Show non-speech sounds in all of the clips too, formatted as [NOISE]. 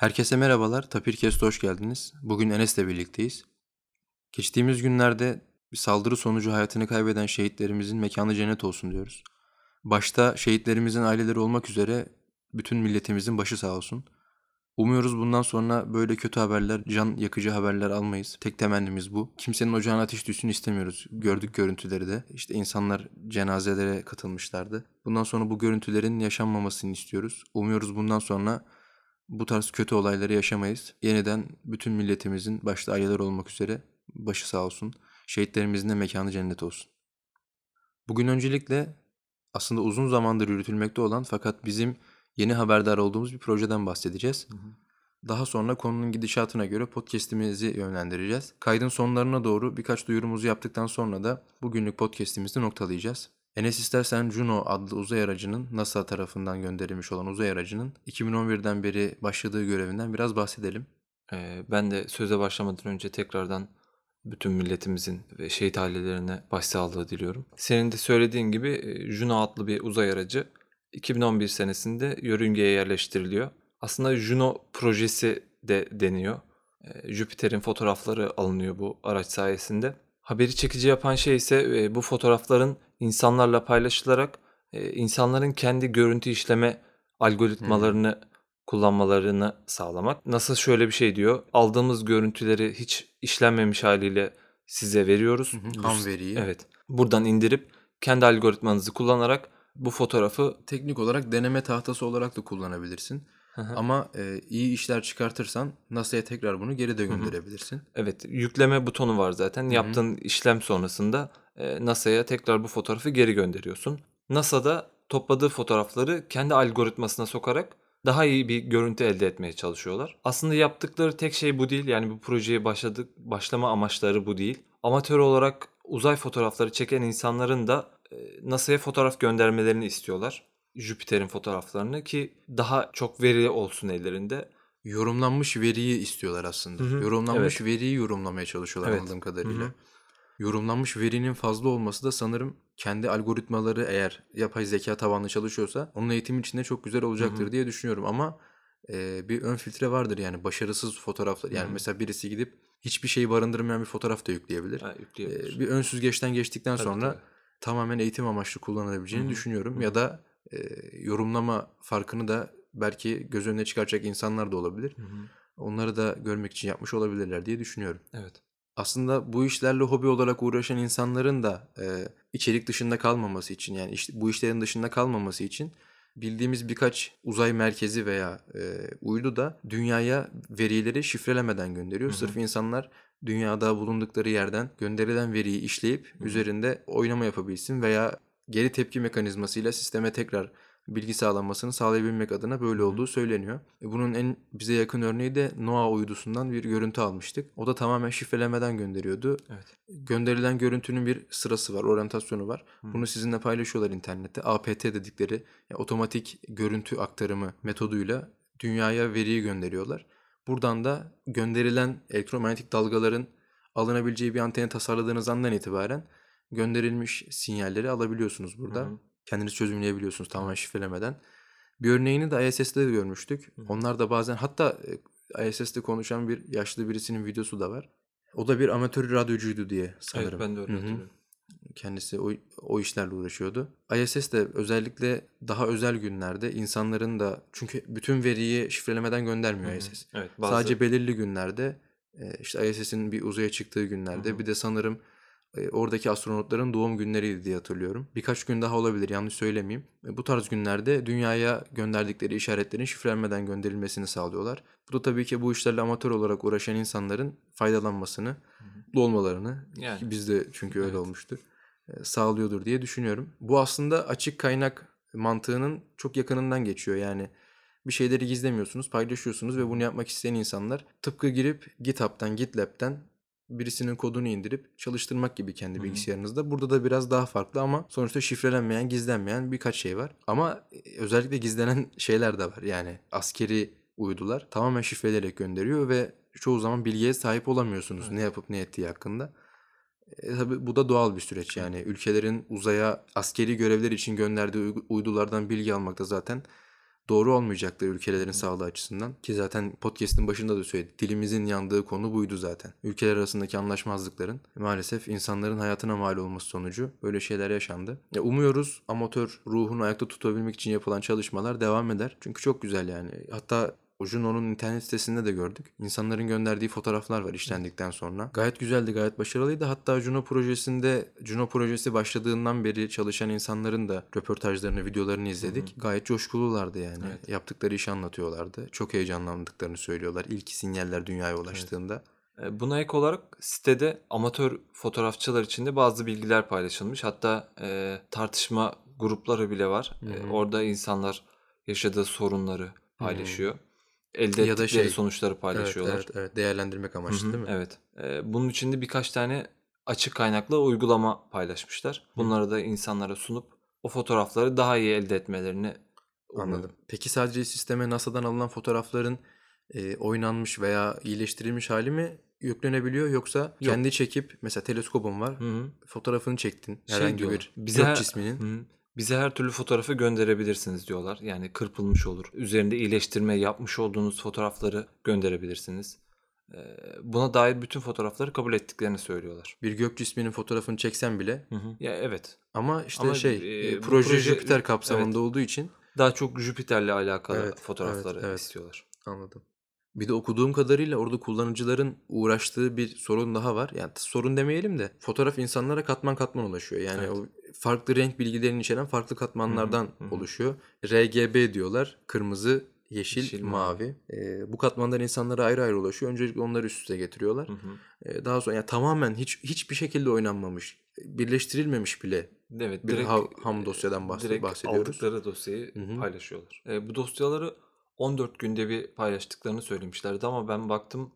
Herkese merhabalar, Tapirkest'e hoş geldiniz. Bugün Enes'le birlikteyiz. Geçtiğimiz günlerde bir saldırı sonucu hayatını kaybeden şehitlerimizin mekanı cennet olsun diyoruz. Başta şehitlerimizin aileleri olmak üzere bütün milletimizin başı sağ olsun. Umuyoruz bundan sonra böyle kötü haberler, can yakıcı haberler almayız. Tek temennimiz bu. Kimsenin ocağına ateş düşsün istemiyoruz. Gördük görüntüleri de. İşte insanlar cenazelere katılmışlardı. Bundan sonra bu görüntülerin yaşanmamasını istiyoruz. Umuyoruz bundan sonra bu tarz kötü olayları yaşamayız. Yeniden bütün milletimizin başta aileler olmak üzere başı sağ olsun. Şehitlerimizin de mekanı cennet olsun. Bugün öncelikle aslında uzun zamandır yürütülmekte olan fakat bizim yeni haberdar olduğumuz bir projeden bahsedeceğiz. Daha sonra konunun gidişatına göre podcast'imizi yönlendireceğiz. Kaydın sonlarına doğru birkaç duyurumuzu yaptıktan sonra da bugünlük podcast'imizi noktalayacağız. Enes istersen Juno adlı uzay aracının NASA tarafından gönderilmiş olan uzay aracının 2011'den beri başladığı görevinden biraz bahsedelim. Ee, ben de söze başlamadan önce tekrardan bütün milletimizin ve şehit ailelerine başsağlığı diliyorum. Senin de söylediğin gibi e, Juno adlı bir uzay aracı 2011 senesinde yörüngeye yerleştiriliyor. Aslında Juno projesi de deniyor. E, Jüpiter'in fotoğrafları alınıyor bu araç sayesinde. Haberi çekici yapan şey ise e, bu fotoğrafların insanlarla paylaşılarak insanların kendi görüntü işleme algoritmalarını hmm. kullanmalarını sağlamak. NASA şöyle bir şey diyor. Aldığımız görüntüleri hiç işlenmemiş haliyle size veriyoruz. Ham veriyi. Evet. Buradan indirip kendi algoritmanızı kullanarak bu fotoğrafı teknik olarak deneme tahtası olarak da kullanabilirsin. Ama e, iyi işler çıkartırsan NASA'ya tekrar bunu geri de gönderebilirsin. Evet, yükleme butonu var zaten. Yaptığın işlem sonrasında e, NASA'ya tekrar bu fotoğrafı geri gönderiyorsun. NASA'da topladığı fotoğrafları kendi algoritmasına sokarak daha iyi bir görüntü elde etmeye çalışıyorlar. Aslında yaptıkları tek şey bu değil. Yani bu projeye başladık başlama amaçları bu değil. Amatör olarak uzay fotoğrafları çeken insanların da e, NASA'ya fotoğraf göndermelerini istiyorlar. Jüpiter'in fotoğraflarını ki daha çok veri olsun ellerinde. Yorumlanmış veriyi istiyorlar aslında. Hı hı. Yorumlanmış evet. veriyi yorumlamaya çalışıyorlar evet. anladığım kadarıyla. Hı hı. Yorumlanmış verinin fazla olması da sanırım kendi algoritmaları eğer yapay zeka tabanlı çalışıyorsa onun eğitim içinde çok güzel olacaktır hı hı. diye düşünüyorum ama e, bir ön filtre vardır yani başarısız fotoğraflar. Yani hı hı. mesela birisi gidip hiçbir şeyi barındırmayan bir fotoğraf da yükleyebilir. Ha. E, bir ön süzgeçten geçtikten tabii, sonra tabii. tamamen eğitim amaçlı kullanabileceğini hı hı. düşünüyorum. Hı hı. Ya da e, yorumlama farkını da belki göz önüne çıkaracak insanlar da olabilir. Hı hı. Onları da görmek için yapmış olabilirler diye düşünüyorum. Evet. Aslında bu işlerle hobi olarak uğraşan insanların da e, içerik dışında kalmaması için yani işte bu işlerin dışında kalmaması için bildiğimiz birkaç uzay merkezi veya e, uydu da dünyaya verileri şifrelemeden gönderiyor. Hı hı. Sırf insanlar dünyada bulundukları yerden gönderilen veriyi işleyip hı hı. üzerinde oynama yapabilsin veya geri tepki mekanizmasıyla sisteme tekrar bilgi sağlanmasını sağlayabilmek adına böyle olduğu söyleniyor. E, bunun en bize yakın örneği de NOAA uydusundan bir görüntü almıştık. O da tamamen şifrelemeden gönderiyordu. Evet. Gönderilen görüntünün bir sırası var, oryantasyonu var. Hı. Bunu sizinle paylaşıyorlar internette. APT dedikleri yani otomatik görüntü aktarımı metoduyla dünyaya veriyi gönderiyorlar. Buradan da gönderilen elektromanyetik dalgaların alınabileceği bir anteni tasarladığınız andan itibaren gönderilmiş sinyalleri alabiliyorsunuz burada. Hı hı. Kendiniz çözümleyebiliyorsunuz tamamen şifrelemeden. Bir örneğini de ISS'te de görmüştük. Hı. Onlar da bazen hatta e, ISS'te konuşan bir yaşlı birisinin videosu da var. O da bir amatör radyocuydu diye sanırım. Evet ben de öyle hatırlıyorum. Kendisi o, o işlerle uğraşıyordu. ISS de özellikle daha özel günlerde insanların da çünkü bütün veriyi şifrelemeden göndermiyor Hı-hı. ISS. Evet, bazı... Sadece belirli günlerde e, işte ISS'in bir uzaya çıktığı günlerde Hı-hı. bir de sanırım oradaki astronotların doğum günleriydi diye hatırlıyorum. Birkaç gün daha olabilir yanlış söylemeyeyim. E, bu tarz günlerde dünyaya gönderdikleri işaretlerin şifrelenmeden gönderilmesini sağlıyorlar. Bu da tabii ki bu işlerle amatör olarak uğraşan insanların faydalanmasını, mutlu olmalarını, yani. bizde çünkü öyle evet. olmuştu, e, sağlıyordur diye düşünüyorum. Bu aslında açık kaynak mantığının çok yakınından geçiyor yani. Bir şeyleri gizlemiyorsunuz, paylaşıyorsunuz ve bunu yapmak isteyen insanlar tıpkı girip GitHub'tan, GitLab'ten birisinin kodunu indirip çalıştırmak gibi kendi Hı-hı. bilgisayarınızda. Burada da biraz daha farklı ama sonuçta şifrelenmeyen, gizlenmeyen birkaç şey var. Ama e, özellikle gizlenen [LAUGHS] şeyler de var. Yani askeri uydular tamamen şifrelerek gönderiyor ve çoğu zaman bilgiye sahip olamıyorsunuz evet. ne yapıp ne ettiği hakkında. E, tabii bu da doğal bir süreç yani ülkelerin uzaya askeri görevler için gönderdiği uydulardan bilgi almak da zaten doğru olmayacaktır ülkelerin sağlığı açısından. Ki zaten podcast'in başında da söyledik. Dilimizin yandığı konu buydu zaten. Ülkeler arasındaki anlaşmazlıkların maalesef insanların hayatına mal olması sonucu böyle şeyler yaşandı. Ya umuyoruz amatör ruhunu ayakta tutabilmek için yapılan çalışmalar devam eder. Çünkü çok güzel yani. Hatta o Juno'nun internet sitesinde de gördük. İnsanların gönderdiği fotoğraflar var işlendikten sonra. Gayet güzeldi, gayet başarılıydı. Hatta Juno projesinde, Juno projesi başladığından beri çalışan insanların da röportajlarını, videolarını izledik. Gayet coşkululardı yani. Evet. Yaptıkları işi anlatıyorlardı. Çok heyecanlandıklarını söylüyorlar. İlk sinyaller dünyaya ulaştığında. E, Buna ek olarak sitede amatör fotoğrafçılar için de bazı bilgiler paylaşılmış. Hatta e, tartışma grupları bile var. E, Hı hı. orada insanlar yaşadığı sorunları paylaşıyor. Elde Ya da şey, sonuçları Evet, paylaşıyorlar. evet, evet. Değerlendirmek Hı amaçlı hı, değil mi? Evet. E, bunun için de birkaç tane açık kaynaklı uygulama paylaşmışlar. Bunları da insanlara sunup o fotoğrafları daha iyi elde etmelerini umuyorum. Anladım. Peki sadece sisteme NASA'dan alınan fotoğrafların e, oynanmış veya iyileştirilmiş hali mi yüklenebiliyor yoksa kendi çekip mesela teleskopun var Hı hı. fotoğrafını çektin Şey herhangi diyorlar, bir bize gök cisminin Hı. Bize her türlü fotoğrafı gönderebilirsiniz diyorlar. Yani kırpılmış olur. Üzerinde iyileştirme yapmış olduğunuz fotoğrafları gönderebilirsiniz. Ee, Buna dair bütün fotoğrafları kabul ettiklerini söylüyorlar. bir gök cisminin fotoğrafını çeksen bile Ya evet. ama işte Ama, şey e, e, proje, proje- Jüpiter kapsamında olduğu için Daha çok Jüpiter'le alakalı Evet, fotoğrafları evet, evet. istiyorlar. anladım. Bir de okuduğum kadarıyla orada kullanıcıların uğraştığı bir sorun daha var. Yani sorun demeyelim de fotoğraf insanlara katman katman ulaşıyor. Yani Evet. o farklı renk bilgilerini içeren farklı katmanlardan Hı hı, hı hı. oluşuyor. RGB diyorlar. Kırmızı, yeşil, Yeşil, mavi. Ee, bu katmanlar insanlara ayrı ayrı ulaşıyor. Öncelikle onları üst üste getiriyorlar. Ee, daha sonra yani tamamen hiç hiçbir şekilde oynanmamış, birleştirilmemiş bile Evet, Bir ha- ham dosyadan bahs- direkt bahsediyoruz. aldıkları dosyayı Hı hı. paylaşıyorlar. E, bu dosyaları 14 günde bir paylaştıklarını söylemişlerdi ama ben baktım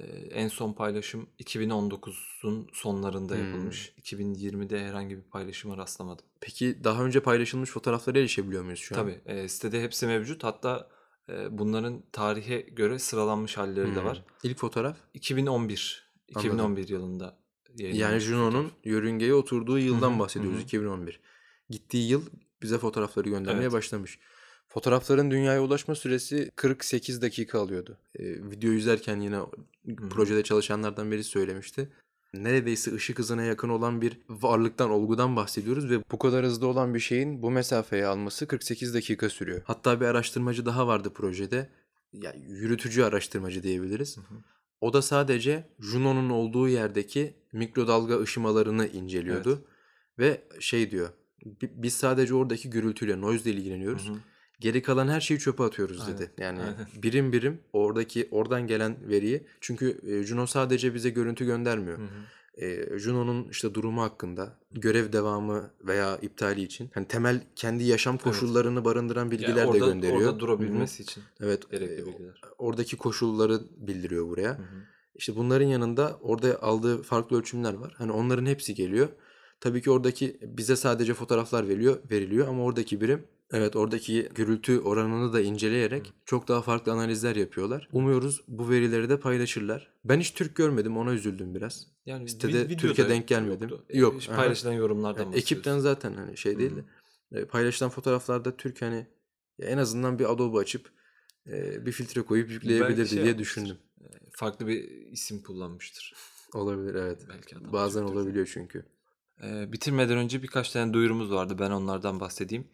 e, en son paylaşım 2019'un sonlarında Hmm. yapılmış. 2020'de herhangi bir paylaşıma rastlamadım. Peki daha önce paylaşılmış fotoğraflara erişebiliyor muyuz şu an? Tabii e, sitede hepsi mevcut. Hatta e, bunların tarihe göre sıralanmış halleri de Hmm. var. İlk fotoğraf 2011 Anladım. 2011 yılında yani Juno'nun yörüngeye oturduğu yıldan bahsediyoruz hı hı. 2011. Gittiği yıl bize fotoğrafları göndermeye Evet. başlamış. Fotoğrafların dünyaya ulaşma süresi 48 dakika alıyordu. Ee, video izlerken yine hı. projede çalışanlardan biri söylemişti. Neredeyse ışık hızına yakın olan bir varlıktan, olgudan bahsediyoruz ve bu kadar hızlı olan bir şeyin bu mesafeye alması 48 dakika sürüyor. Hatta bir araştırmacı daha vardı projede. Yani yürütücü araştırmacı diyebiliriz. Hı hı. O da sadece Juno'nun olduğu yerdeki mikrodalga ışımalarını inceliyordu. Ve şey diyor. "Bi- Biz sadece oradaki gürültüyle, noise ile ilgileniyoruz. Hı hı. Geri kalan her şeyi çöpe atıyoruz Aynen, dedi. Yani aynen. [LAUGHS] birim birim oradaki oradan gelen veriyi çünkü e, Juno sadece bize görüntü göndermiyor. Hı hı. E, Juno'nun işte durumu hakkında görev devamı veya iptali için hani temel kendi yaşam koşullarını barındıran Yani bilgiler de orada, gönderiyor. orada durabilmesi için Evet. gerekli e, bilgiler. oradaki koşulları bildiriyor buraya. Hı hı. İşte bunların yanında orada aldığı farklı ölçümler var. Hani onların hepsi geliyor. Tabii ki oradaki bize sadece fotoğraflar veriliyor, veriliyor ama oradaki birim evet oradaki gürültü oranını da inceleyerek çok daha farklı analizler yapıyorlar. Umuyoruz bu verileri de paylaşırlar. Ben hiç Türk görmedim ona üzüldüm biraz. Yani Sitede Türkiye denk gelmedim. yoktu. Yok, E, işte aha. Paylaşılan yorumlardan Yani ekipten zaten hani şey değil de paylaşılan fotoğraflarda Türk hani en azından bir Adobe açıp e, bir filtre koyup yükleyebilirdi şey diye düşündüm. E, Farklı bir isim kullanmıştır. Olabilir evet. Belki adam Bazen olabiliyor çünkü. E, bitirmeden önce birkaç tane duyurumuz vardı. Ben onlardan bahsedeyim.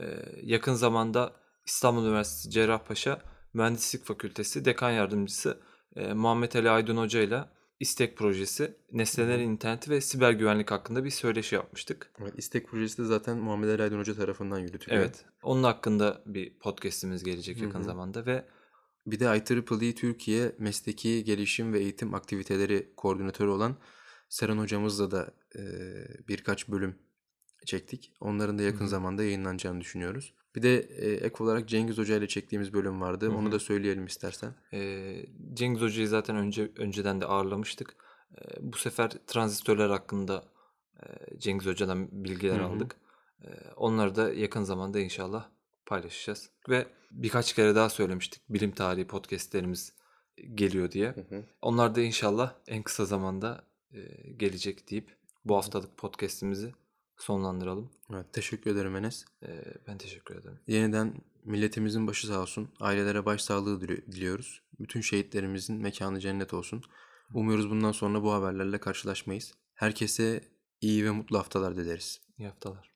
E, yakın zamanda İstanbul Üniversitesi Cerrahpaşa Mühendislik Fakültesi Dekan Yardımcısı e, Muhammed Ali Aydın Hoca ile İstek projesi, nesnelerin interneti ve siber güvenlik hakkında bir söyleşi yapmıştık. Evet, İstek projesi de zaten Muhammed Ali Aydın Hoca tarafından yürütülüyor. Evet. Onun hakkında bir podcast'imiz gelecek yakın Hı hı. zamanda ve Bir de IEEE Türkiye Mesleki Gelişim ve Eğitim Aktiviteleri Koordinatörü olan Seren hocamızla da e, birkaç bölüm çektik. Onların da yakın Hı hı. zamanda yayınlanacağını düşünüyoruz. Bir de e, ek olarak Cengiz Hoca ile çektiğimiz bölüm vardı. Hı hı. Onu da söyleyelim istersen. Ee, Cengiz Hoca'yı zaten önce önceden de ağırlamıştık. Ee, bu sefer transistörler hakkında e, Cengiz Hoca'dan bilgiler Hı hı. aldık. Ee, onları da yakın zamanda inşallah paylaşacağız. Ve birkaç kere daha söylemiştik bilim tarihi podcastlerimiz geliyor diye. Onlar da inşallah en kısa zamanda e, gelecek deyip bu haftalık podcastimizi sonlandıralım. Evet, teşekkür ederim Enes. Ee, ben teşekkür ederim. Yeniden Milletimizin başı sağ olsun. Ailelere başsağlığı dili- diliyoruz. Bütün şehitlerimizin mekanı cennet olsun. Umuyoruz bundan sonra bu haberlerle karşılaşmayız. Herkese iyi ve mutlu haftalar dileriz. İyi haftalar.